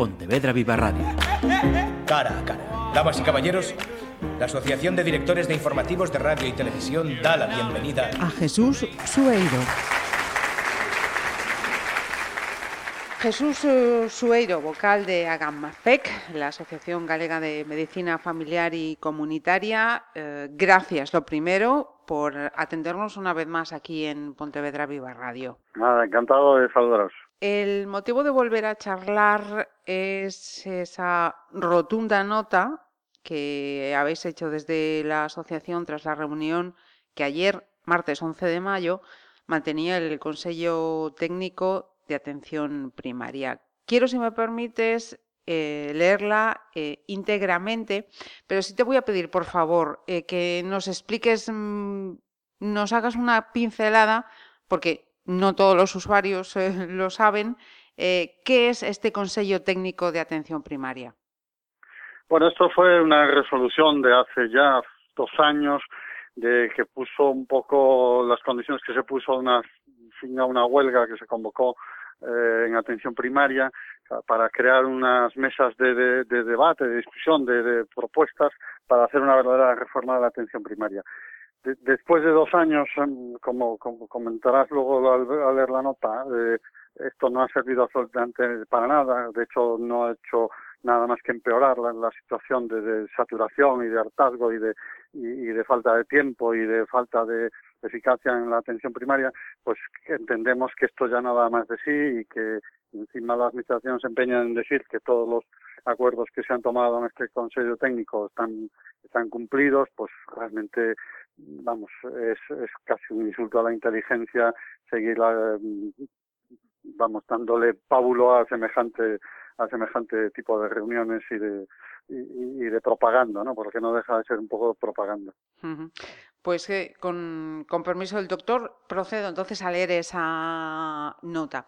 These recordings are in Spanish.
Pontevedra Viva Radio. Cara a cara. Damas y caballeros, la Asociación de Directores de Informativos de Radio y Televisión da la bienvenida a Jesús Sueiro. Jesús eh, Sueiro, vocal de AGAMAFEC, la Asociación Galega de Medicina Familiar y Comunitaria. Eh, gracias, lo primero, por atendernos una vez más aquí en Pontevedra Viva Radio. Nada, encantado de saludaros. El motivo de volver a charlar es esa rotunda nota que habéis hecho desde la asociación tras la reunión que ayer, martes 11 de mayo, mantenía el Consejo Técnico de atención primaria. Quiero, si me permites, eh, leerla eh, íntegramente, pero sí te voy a pedir, por favor, eh, que nos expliques, mm, nos hagas una pincelada, porque no todos los usuarios lo saben, qué es este Consejo Técnico de Atención Primaria. Bueno, esto fue una resolución de hace ya dos años de que puso un poco las condiciones que se puso una fin a una huelga que se convocó eh, en atención primaria para crear unas mesas de, debate, de discusión, de, propuestas para hacer una verdadera reforma de la atención primaria. Después de dos años, em, como, comentarás luego al, leer la nota, eh, esto no ha servido absolutamente para nada. De hecho, no ha hecho nada más que empeorar la, situación de, saturación y de hartazgo y de, y de falta de tiempo y de falta de, eficacia en la atención primaria, pues entendemos que esto ya no da más de sí y que encima la Administración se empeña en decir que todos los acuerdos que se han tomado en este Consejo Técnico están, están cumplidos, pues realmente, vamos, es, es casi un insulto a la inteligencia seguir vamos, dándole pábulo a semejante a semejante tipo de reuniones y de y, de propaganda, ¿no? Porque no deja de ser un poco propaganda. Pues eh, con, con permiso del doctor, procedo entonces a leer esa nota.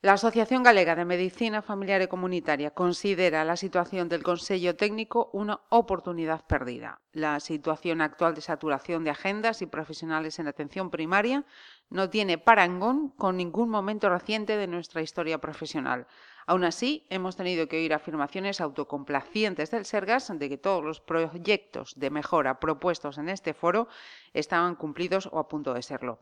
La Asociación Galega de Medicina Familiar y Comunitaria considera la situación del Consejo Técnico una oportunidad perdida. La situación actual de saturación de agendas y profesionales en atención primaria no tiene parangón con ningún momento reciente de nuestra historia profesional. Aún así, hemos tenido que oír afirmaciones autocomplacientes del Sergas de que todos los proyectos de mejora propuestos en este foro estaban cumplidos o a punto de serlo.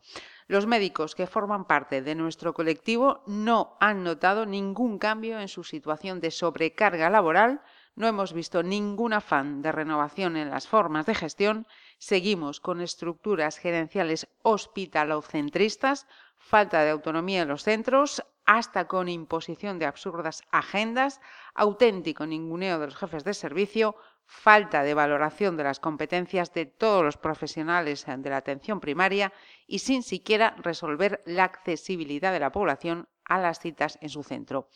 Los médicos que forman parte de nuestro colectivo no han notado ningún cambio en su situación de sobrecarga laboral, no hemos visto ningún afán de renovación en las formas de gestión, seguimos con estructuras gerenciales hospitalocentristas, falta de autonomía en los centros, hasta con imposición de absurdas agendas, auténtico ninguneo de los jefes de servicio, falta de valoración de las competencias de todos los profesionales de la atención primaria y sin siquiera resolver la accesibilidad de la población a las citas en su centro.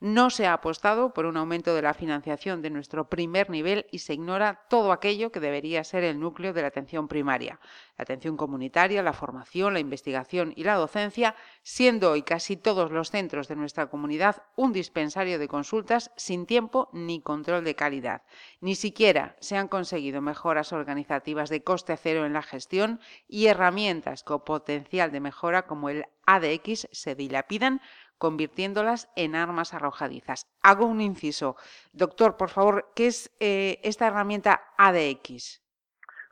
No se ha apostado por un aumento de la financiación de nuestro primer nivel y se ignora todo aquello que debería ser el núcleo de la atención primaria, la atención comunitaria, la formación, la investigación y la docencia, siendo hoy casi todos los centros de nuestra comunidad un dispensario de consultas sin tiempo ni control de calidad. Ni siquiera se han conseguido mejoras organizativas de coste cero en la gestión y herramientas con potencial de mejora como el ADX se dilapidan convirtiéndolas en armas arrojadizas. Hago un inciso. Doctor, por favor, ¿qué es eh, esta herramienta ADX?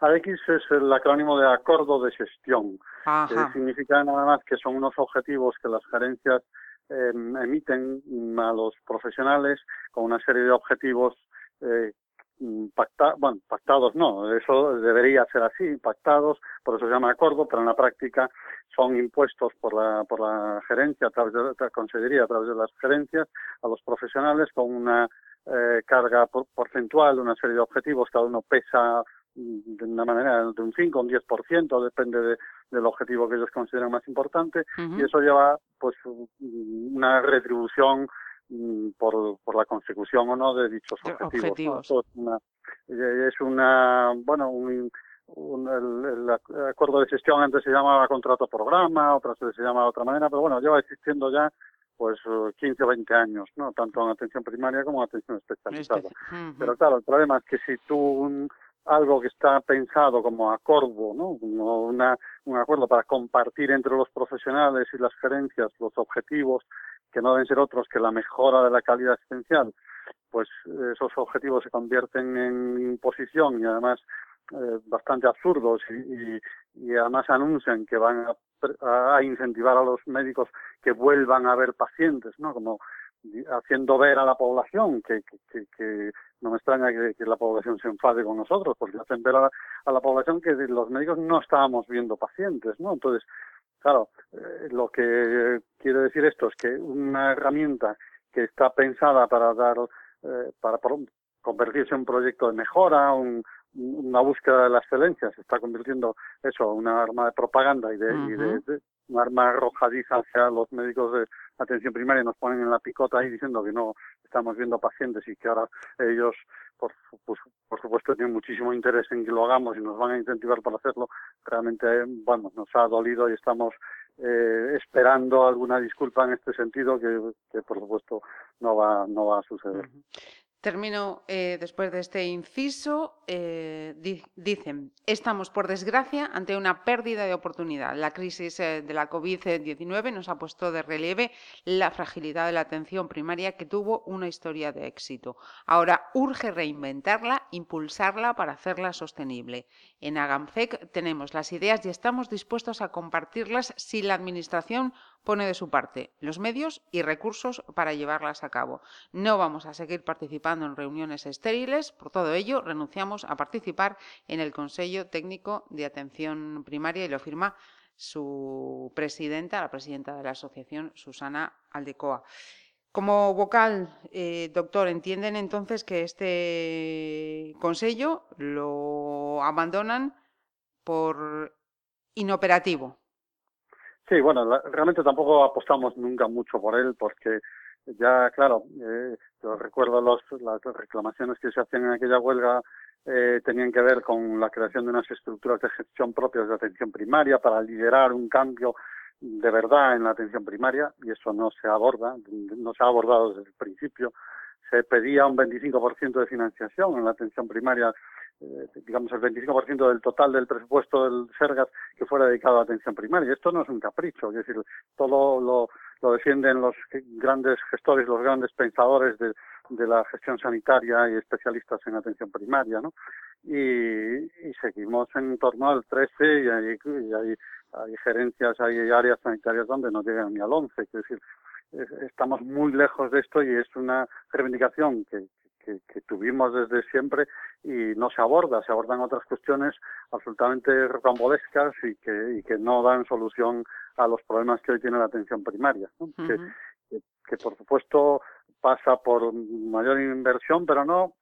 ADX es el acrónimo de Acuerdo de Gestión. Que significa nada más que son unos objetivos que las gerencias em, emiten a los profesionales con una serie de objetivos eh, bueno, pactados no, eso debería ser así, pactados, por eso se llama acuerdo, pero en la práctica son impuestos por la, por la gerencia, a través de la consejería, a través de las gerencias, a los profesionales con una eh, carga porcentual, una serie de objetivos, cada uno pesa mm, de una manera de un 5 o un 10%, depende del objetivo que ellos consideran más importante, y eso lleva pues una retribución por, por la consecución o no de dichos objetivos. Es, una, bueno, un, el, acuerdo de gestión antes se llamaba contrato programa, otras veces se llama de otra manera, pero bueno, lleva existiendo ya pues 15 o 20 años, ¿no? Tanto en atención primaria como en atención especializada. Pero claro, el problema es que si tú algo que está pensado como acuerdo, ¿no? Como una, un acuerdo para compartir entre los profesionales y las gerencias los objetivos que no deben ser otros que la mejora de la calidad asistencial, pues esos objetivos se convierten en imposición y además eh, bastante absurdos y, y, además anuncian que van a, a, incentivar a los médicos que vuelvan a ver pacientes, ¿no? Como haciendo ver a la población que, no me extraña que, la población se enfade con nosotros porque hacen ver a, la población que los médicos no estábamos viendo pacientes, ¿no? Entonces, claro, eh, lo que quiere decir esto es que una herramienta que está pensada para dar, eh, para convertirse en un proyecto de mejora, un, una búsqueda de la excelencia, se está convirtiendo eso, una arma de propaganda y de, y de, un arma arrojadiza hacia los médicos de atención primaria, nos ponen en la picota ahí diciendo que no estamos viendo pacientes y que ahora ellos, por, pues, por supuesto, tienen muchísimo interés en que lo hagamos y nos van a incentivar para hacerlo. Realmente, bueno, nos ha dolido y estamos eh, esperando alguna disculpa en este sentido que, que, por supuesto no va no va a suceder. Termino eh, después de este inciso. Eh, dicen, estamos por desgracia ante una pérdida de oportunidad. La crisis eh, de la COVID-19 nos ha puesto de relieve la fragilidad de la atención primaria que tuvo una historia de éxito. Ahora urge reinventarla, impulsarla para hacerla sostenible. En Agamfec tenemos las ideas y estamos dispuestos a compartirlas si la Administración pone de su parte los medios y recursos para llevarlas a cabo. No vamos a seguir participando en reuniones estériles, por todo ello renunciamos a participar en el Consejo Técnico de Atención Primaria y lo firma su presidenta, la presidenta de la asociación, Susana Aldecoa. Como vocal, eh, doctor, ¿entienden entonces que este consejo lo abandonan por inoperativo? Sí, bueno, realmente tampoco apostamos nunca mucho por él porque ya, claro, eh, yo recuerdo los, las reclamaciones que se hacían en aquella huelga eh, tenían que ver con la creación de unas estructuras de gestión propias de atención primaria para liderar un cambio de verdad en la atención primaria y eso no se aborda, no se ha abordado desde el principio. Se pedía un 25% de financiación en la atención primaria digamos, el 25% del total del presupuesto del Sergas que fuera dedicado a atención primaria. Esto no es un capricho, es decir, todo lo, lo defienden los grandes gestores, los grandes pensadores de, de la gestión sanitaria y especialistas en atención primaria, ¿no? Y, y seguimos en torno al 13 y hay, hay, hay gerencias, hay áreas sanitarias donde no llegan ni al 11, es decir, estamos muy lejos de esto y es una reivindicación que, que, tuvimos desde siempre y no se aborda, se abordan otras cuestiones absolutamente rocambolescas y que, y que no dan solución a los problemas que hoy tiene la atención primaria, que, que, por supuesto pasa por mayor inversión, pero no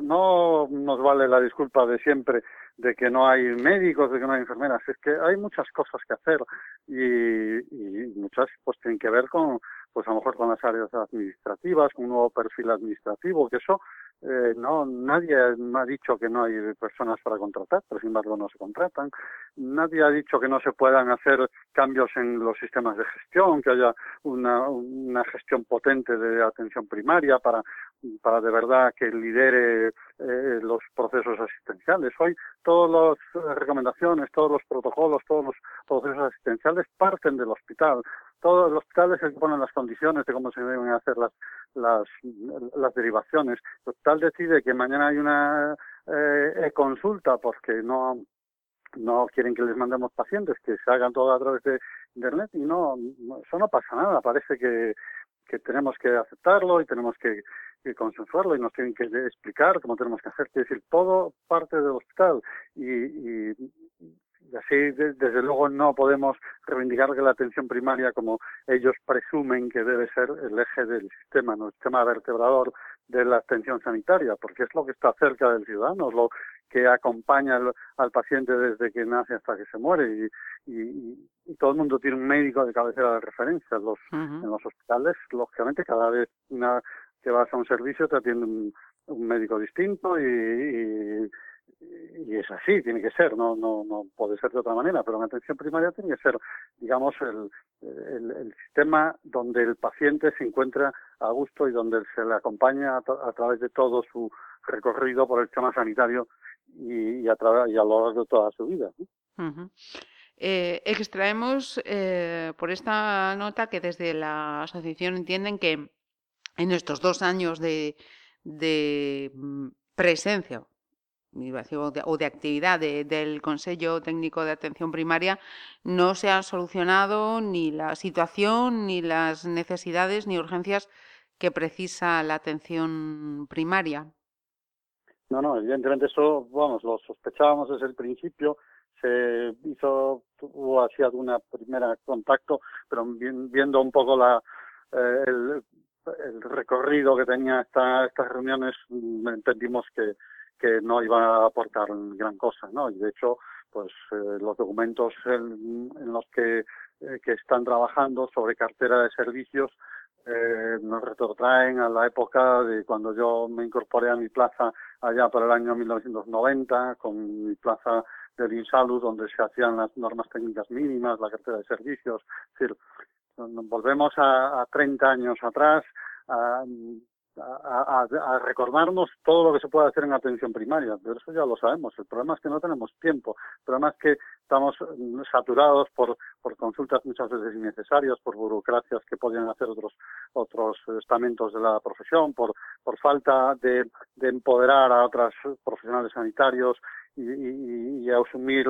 no nos vale la disculpa de siempre de que no hay médicos, de que no hay enfermeras, es que hay muchas cosas que hacer y, y muchas pues tienen que ver con pues a lo mejor con las áreas administrativas, con un nuevo perfil administrativo, que eso eh, no nadie me ha dicho que no hay personas para contratar, pero sin embargo no se contratan. Nadie ha dicho que no se puedan hacer cambios en los sistemas de gestión, que haya una, una gestión potente de atención primaria para para de verdad que lidere eh, los procesos asistenciales. Hoy todas las recomendaciones, todos los protocolos, todos los procesos asistenciales parten del hospital. Todo el hospital es el que pone las condiciones de cómo se deben hacer las, las, las derivaciones. El hospital decide que mañana hay una eh, consulta porque no no quieren que les mandemos pacientes, que se hagan todo a través de Internet y no, eso no pasa nada. Parece que, que tenemos que aceptarlo y tenemos que, consensuarlo y nos tienen que explicar cómo tenemos que hacer. Es decir, todo parte del hospital y, y, así desde luego no podemos reivindicar que la atención primaria como ellos presumen que debe ser el eje del sistema, ¿no? el sistema vertebrador de la atención sanitaria, porque es lo que está cerca del ciudadano, es lo que acompaña al, paciente desde que nace hasta que se muere y, y, y, todo el mundo tiene un médico de cabecera de referencia. Los, En los hospitales, lógicamente, cada vez una, que vas a un servicio te atiende un, un médico distinto y, y es así, tiene que ser, no, no, no puede ser de otra manera, pero en atención primaria tiene que ser, digamos, el, sistema donde el paciente se encuentra a gusto y donde se le acompaña a, través de todo su recorrido por el sistema sanitario y, y, a, y a lo largo de toda su vida. Eh, extraemos eh, por esta nota que desde la asociación entienden que en estos dos años de, mm, presencia o de actividad del Consejo Técnico de Atención Primaria no se ha solucionado ni la situación, ni las necesidades, ni urgencias que precisa la atención primaria. No, no, evidentemente eso, vamos, lo sospechábamos desde el principio se hizo, hubo así alguna primera contacto, pero viendo un poco la, eh, el, recorrido que tenía esta, estas reuniones, mm, entendimos que, que no iba a aportar gran cosa, ¿no? Y de hecho, pues eh, los documentos en, los que, eh, que están trabajando sobre cartera de servicios eh, nos retrotraen a la época de cuando yo me incorporé a mi plaza allá por el año 1990, con mi plaza del INSALU, donde se hacían las normas técnicas mínimas, la cartera de servicios. Es decir, volvemos a, a 30 años atrás, a, a, recordarnos todo lo que se puede hacer en atención primaria, pero eso ya lo sabemos. El problema es que no tenemos tiempo. El problema es que estamos mm, saturados por, por consultas muchas veces innecesarias, por burocracias que podrían hacer otros otros estamentos de la profesión, por, por falta de, de empoderar a otros profesionales sanitarios y, asumir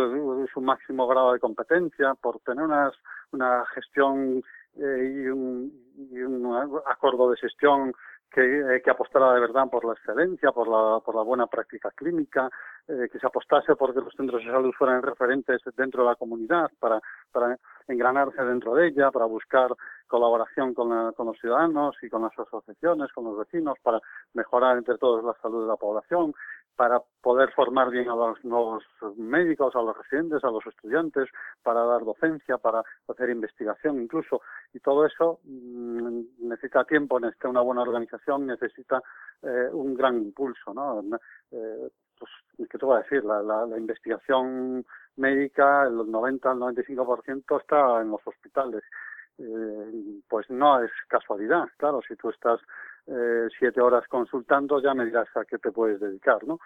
su máximo grado de competencia, por tener unas, una gestión eh, y un acuerdo de gestión que, eh, que apostara de verdad por la excelencia, por la, por la buena práctica clínica, eh, que se apostase por que los centros de salud fueran referentes dentro de la comunidad para, para engranarse dentro de ella, para buscar colaboración con, con los ciudadanos y con las asociaciones, con los vecinos, para mejorar entre todos la salud de la población, para poder formar bien a los nuevos médicos, a los residentes, a los estudiantes, para dar docencia, para hacer investigación incluso. Y todo eso mm, necesita tiempo, necesita una buena organización, necesita eh, un gran impulso. ¿no? Eh, pues, ¿Qué te voy a decir? La, la, investigación médica, el 90 al 95% está en los hospitales. Eh, pues no es casualidad. Claro, si tú estás eh, siete horas consultando, ya me dirás a qué te puedes dedicar, ¿no?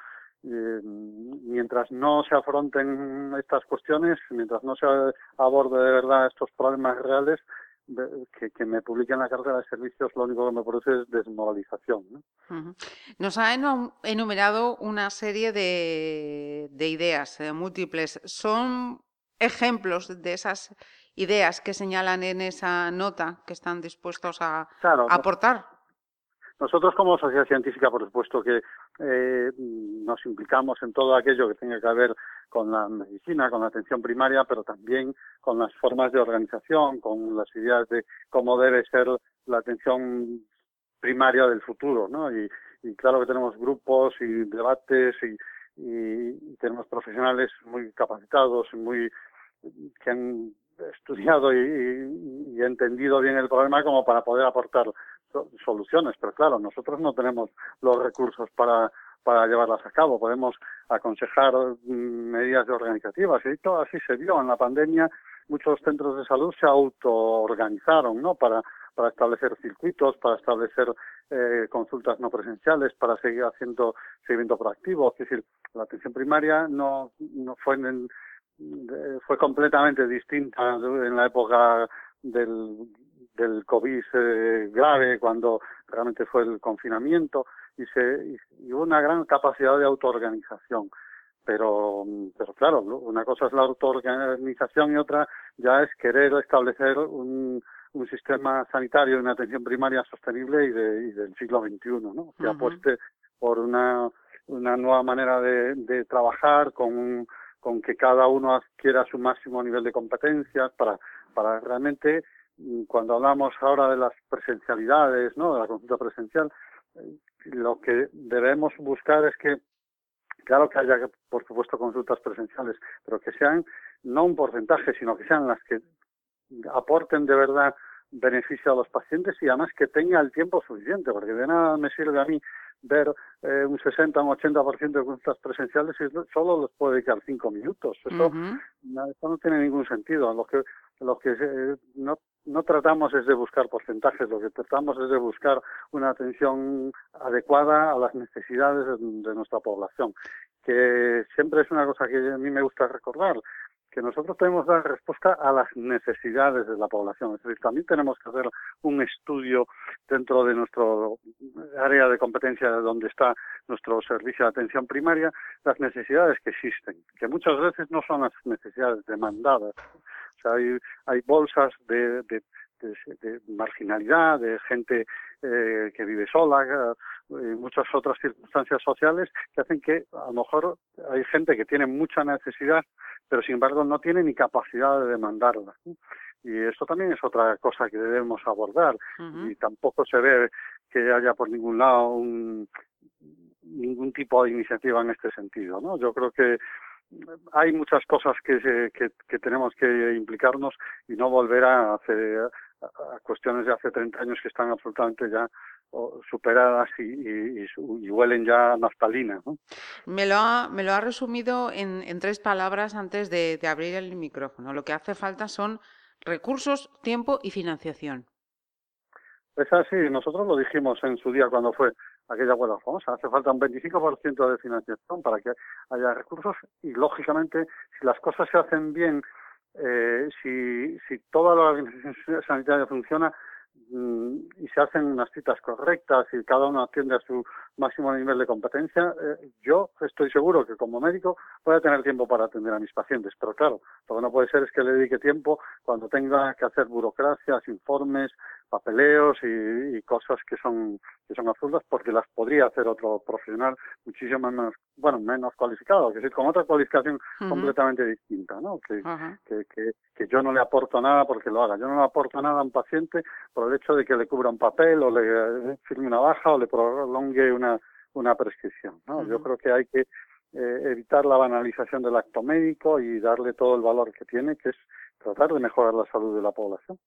Eh, mientras no se afronten estas cuestiones, mientras no se aborde de verdad estos problemas reales, que, que, me publiquen la cartera de servicios lo único que me produce es desmoralización. ¿no? Nos ha enumerado una serie de, de ideas múltiples. ¿Son ejemplos de esas ideas que señalan en esa nota que están dispuestos a, a aportar? Nosotros como sociedad científica, por supuesto que eh, nos implicamos en todo aquello que tenga que ver con la medicina, con la atención primaria, pero también con las formas de organización, con las ideas de cómo debe ser la atención primaria del futuro, ¿no? Y, y claro que tenemos grupos y debates y, y, tenemos profesionales muy capacitados y muy que han estudiado y, y, entendido bien el problema como para poder aportar soluciones, pero claro, nosotros no tenemos los recursos para, para llevarlas a cabo. Podemos aconsejar mm, medidas organizativas y todo así se vio en la pandemia. Muchos centros de salud se autoorganizaron, ¿no? Para, para establecer circuitos, para establecer eh, consultas no presenciales, para seguir haciendo seguimiento proactivo. Es decir, la atención primaria no, no fue en, fue completamente distinta en la época del, del COVID eh, grave, cuando realmente fue el confinamiento, y, se, y hubo una gran capacidad de autoorganización. Pero, pero claro, una cosa es la autoorganización y otra ya es querer establecer un, un sistema sanitario y una atención primaria sostenible y, de, y del siglo XXI, ¿no? Que apueste por una, una nueva manera de, de trabajar con, con que cada uno adquiera su máximo nivel de competencias para, para realmente cuando hablamos ahora de las presencialidades, ¿no? De la consulta presencial, eh, lo que debemos buscar es que, claro que haya, por supuesto, consultas presenciales, pero que sean no un porcentaje, sino que sean las que aporten de verdad beneficio a los pacientes y además que tenga el tiempo suficiente, porque de nada me sirve a mí ver eh, un 60 o un 80% de consultas presenciales y solo les puedo dedicar cinco minutos. Eso, no, eso no tiene ningún sentido. Lo que, lo que eh, no no tratamos es de buscar porcentajes, lo que tratamos es de buscar una atención adecuada a las necesidades de, nuestra población, que siempre es una cosa que a mí me gusta recordar, que nosotros tenemos que dar respuesta a las necesidades de la población. Es decir, también tenemos que hacer un estudio dentro de nuestro área de competencia donde está nuestro servicio de atención primaria, las necesidades que existen, que muchas veces no son las necesidades demandadas. O sea, hay, hay bolsas de, de, de, marginalidad, de gente eh, que vive sola, y muchas otras circunstancias sociales que hacen que a lo mejor hay gente que tiene mucha necesidad, pero sin embargo no tiene ni capacidad de demandarla. Y esto también es otra cosa que debemos abordar. Y tampoco se ve que haya por ningún lado un, ningún tipo de iniciativa en este sentido. ¿no? Yo creo que hay muchas cosas que, que, que tenemos que implicarnos y no volver a hacer a cuestiones de hace 30 años que están absolutamente ya superadas y, y, huelen ya a naftalina. ¿no? Me, lo ha, me lo ha resumido en, en tres palabras antes de, de, abrir el micrófono. Lo que hace falta son recursos, tiempo y financiación. Es así, nosotros lo dijimos en su día cuando fue aquella huelga famosa. Hace falta un 25% de financiación para que haya recursos y, lógicamente, si las cosas se hacen bien eh, si, si toda la organización sanitaria funciona mm, y se hacen unas citas correctas y cada uno atiende a su máximo nivel de competencia, eh, yo estoy seguro que como médico voy a tener tiempo para atender a mis pacientes. Pero claro, lo que no puede ser es que le dedique tiempo cuando tenga que hacer burocracias, informes, papeleos y, cosas que son que son absurdas porque las podría hacer otro profesional muchísimo menos bueno menos cualificado que decir con otra cualificación completamente distinta no que, que, que, yo no le aporto nada porque lo haga. Yo no le aporto nada a un paciente por el hecho de que le cubra un papel o le firme una baja o le prolongue una una prescripción no yo creo que hay que eh, evitar la banalización del acto médico y darle todo el valor que tiene, que es tratar de mejorar la salud de la población.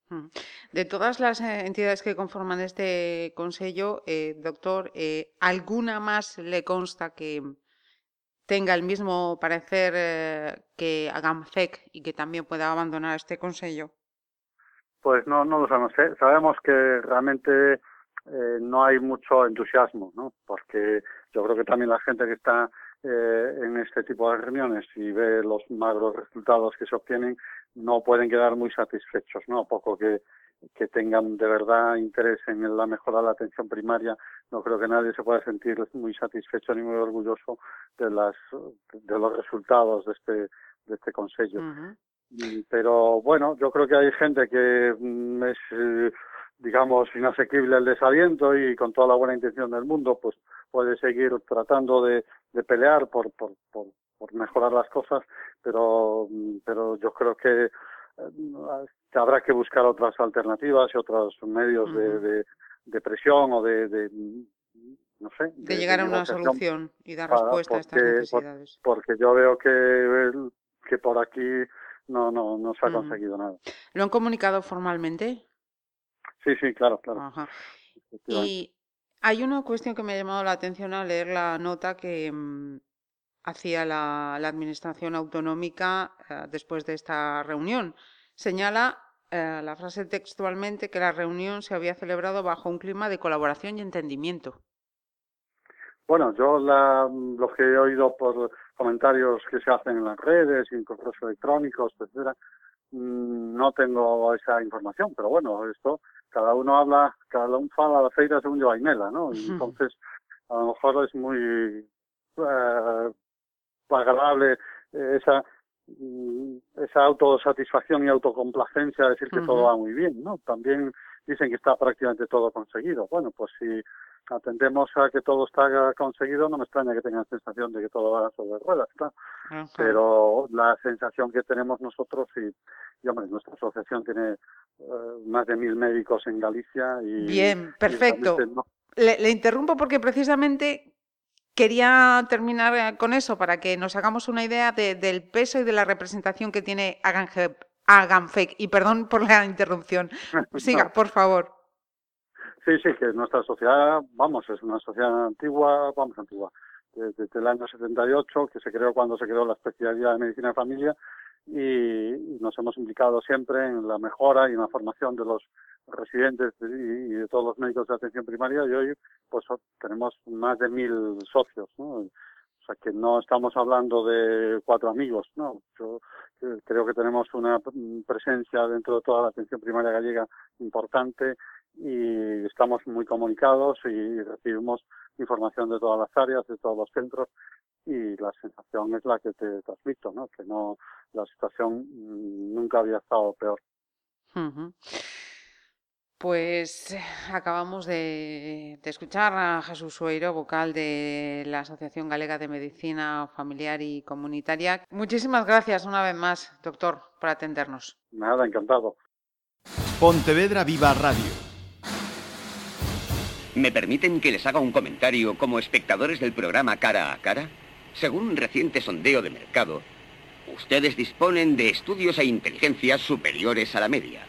De todas las eh, entidades que conforman este Consejo, eh, doctor, ¿alguna más le consta que tenga el mismo parecer que AGAMFEC y que también pueda abandonar este Consejo? Pues no, no lo sabemos. Sabemos que realmente no hay mucho entusiasmo, ¿no? Porque yo creo que también la gente que está eh, en este tipo de reuniones y ve los magros resultados que se obtienen, no pueden quedar muy satisfechos, ¿no? Poco que, que tengan de verdad interés en la mejora de la atención primaria, no creo que nadie se pueda sentir muy satisfecho ni muy orgulloso de las de los resultados de este de este consejo. Pero bueno, yo creo que hay gente que mm, es eh, digamos inasequible el desaliento y con toda la buena intención del mundo, pues puede seguir tratando de, de pelear por, por, por, por, mejorar las cosas, pero, pero yo creo que, eh, habrá que buscar otras alternativas y otros medios de, de, presión o de, de no sé. De, llegar a una solución y dar respuesta a estas necesidades. Porque yo veo que, que por aquí no, no, no se ha conseguido nada. ¿Lo han comunicado formalmente? Sí, sí, claro, claro. Y hay una cuestión que me ha llamado la atención al leer la nota que mm, hacía la, Administración Autonómica eh, después de esta reunión. Señala eh, la frase textualmente que la reunión se había celebrado bajo un clima de colaboración y entendimiento. Bueno, yo la, lo que he oído por comentarios que se hacen en las redes y en correos electrónicos, etcétera, mm, no tengo esa información, pero bueno, esto cada uno habla, cada uno fala la feira según yo ¿no? Y entonces, a lo mejor es muy eh, agradable esa mm, esa autosatisfacción y autocomplacencia de decir que todo va muy bien, ¿no? También dicen que está prácticamente todo conseguido. Bueno, pues si atendemos a que todo está conseguido, no me extraña que tengan sensación de que todo va sobre ruedas, claro. Pero la sensación que tenemos nosotros, y, hombre, nuestra asociación tiene eh, más de mil médicos en Galicia y... Bien, perfecto. le, interrumpo porque precisamente quería terminar eh, con eso para que nos hagamos una idea del peso y de la representación que tiene Aganfec. Y perdón por la interrupción. Siga, por favor. Sí, sí, que nuestra sociedad, vamos, es una sociedad antigua, vamos, antigua, desde, el año 78, que se creó cuando se creó la especialidad de medicina de familia, y, nos hemos implicado siempre en la mejora y en la formación de los residentes y, de todos los médicos de atención primaria, y hoy pues tenemos más de mil socios, ¿no? O sea que no estamos hablando de cuatro amigos, ¿no? Yo creo que tenemos una presencia dentro de toda la atención primaria gallega importante y estamos muy comunicados y recibimos información de todas las áreas, de todos los centros y la sensación es la que te transmito, ¿no? Que no la situación mm, nunca había estado peor. Pues acabamos de, escuchar a Jesús Sueiro, vocal de la Asociación Galega de Medicina Familiar y Comunitaria. Muchísimas gracias una vez más, doctor, por atendernos. Nada, encantado. Pontevedra Viva Radio. ¿Me permiten que les haga un comentario como espectadores del programa Cara a Cara? Según un reciente sondeo de mercado, ustedes disponen de estudios e inteligencias superiores a la media.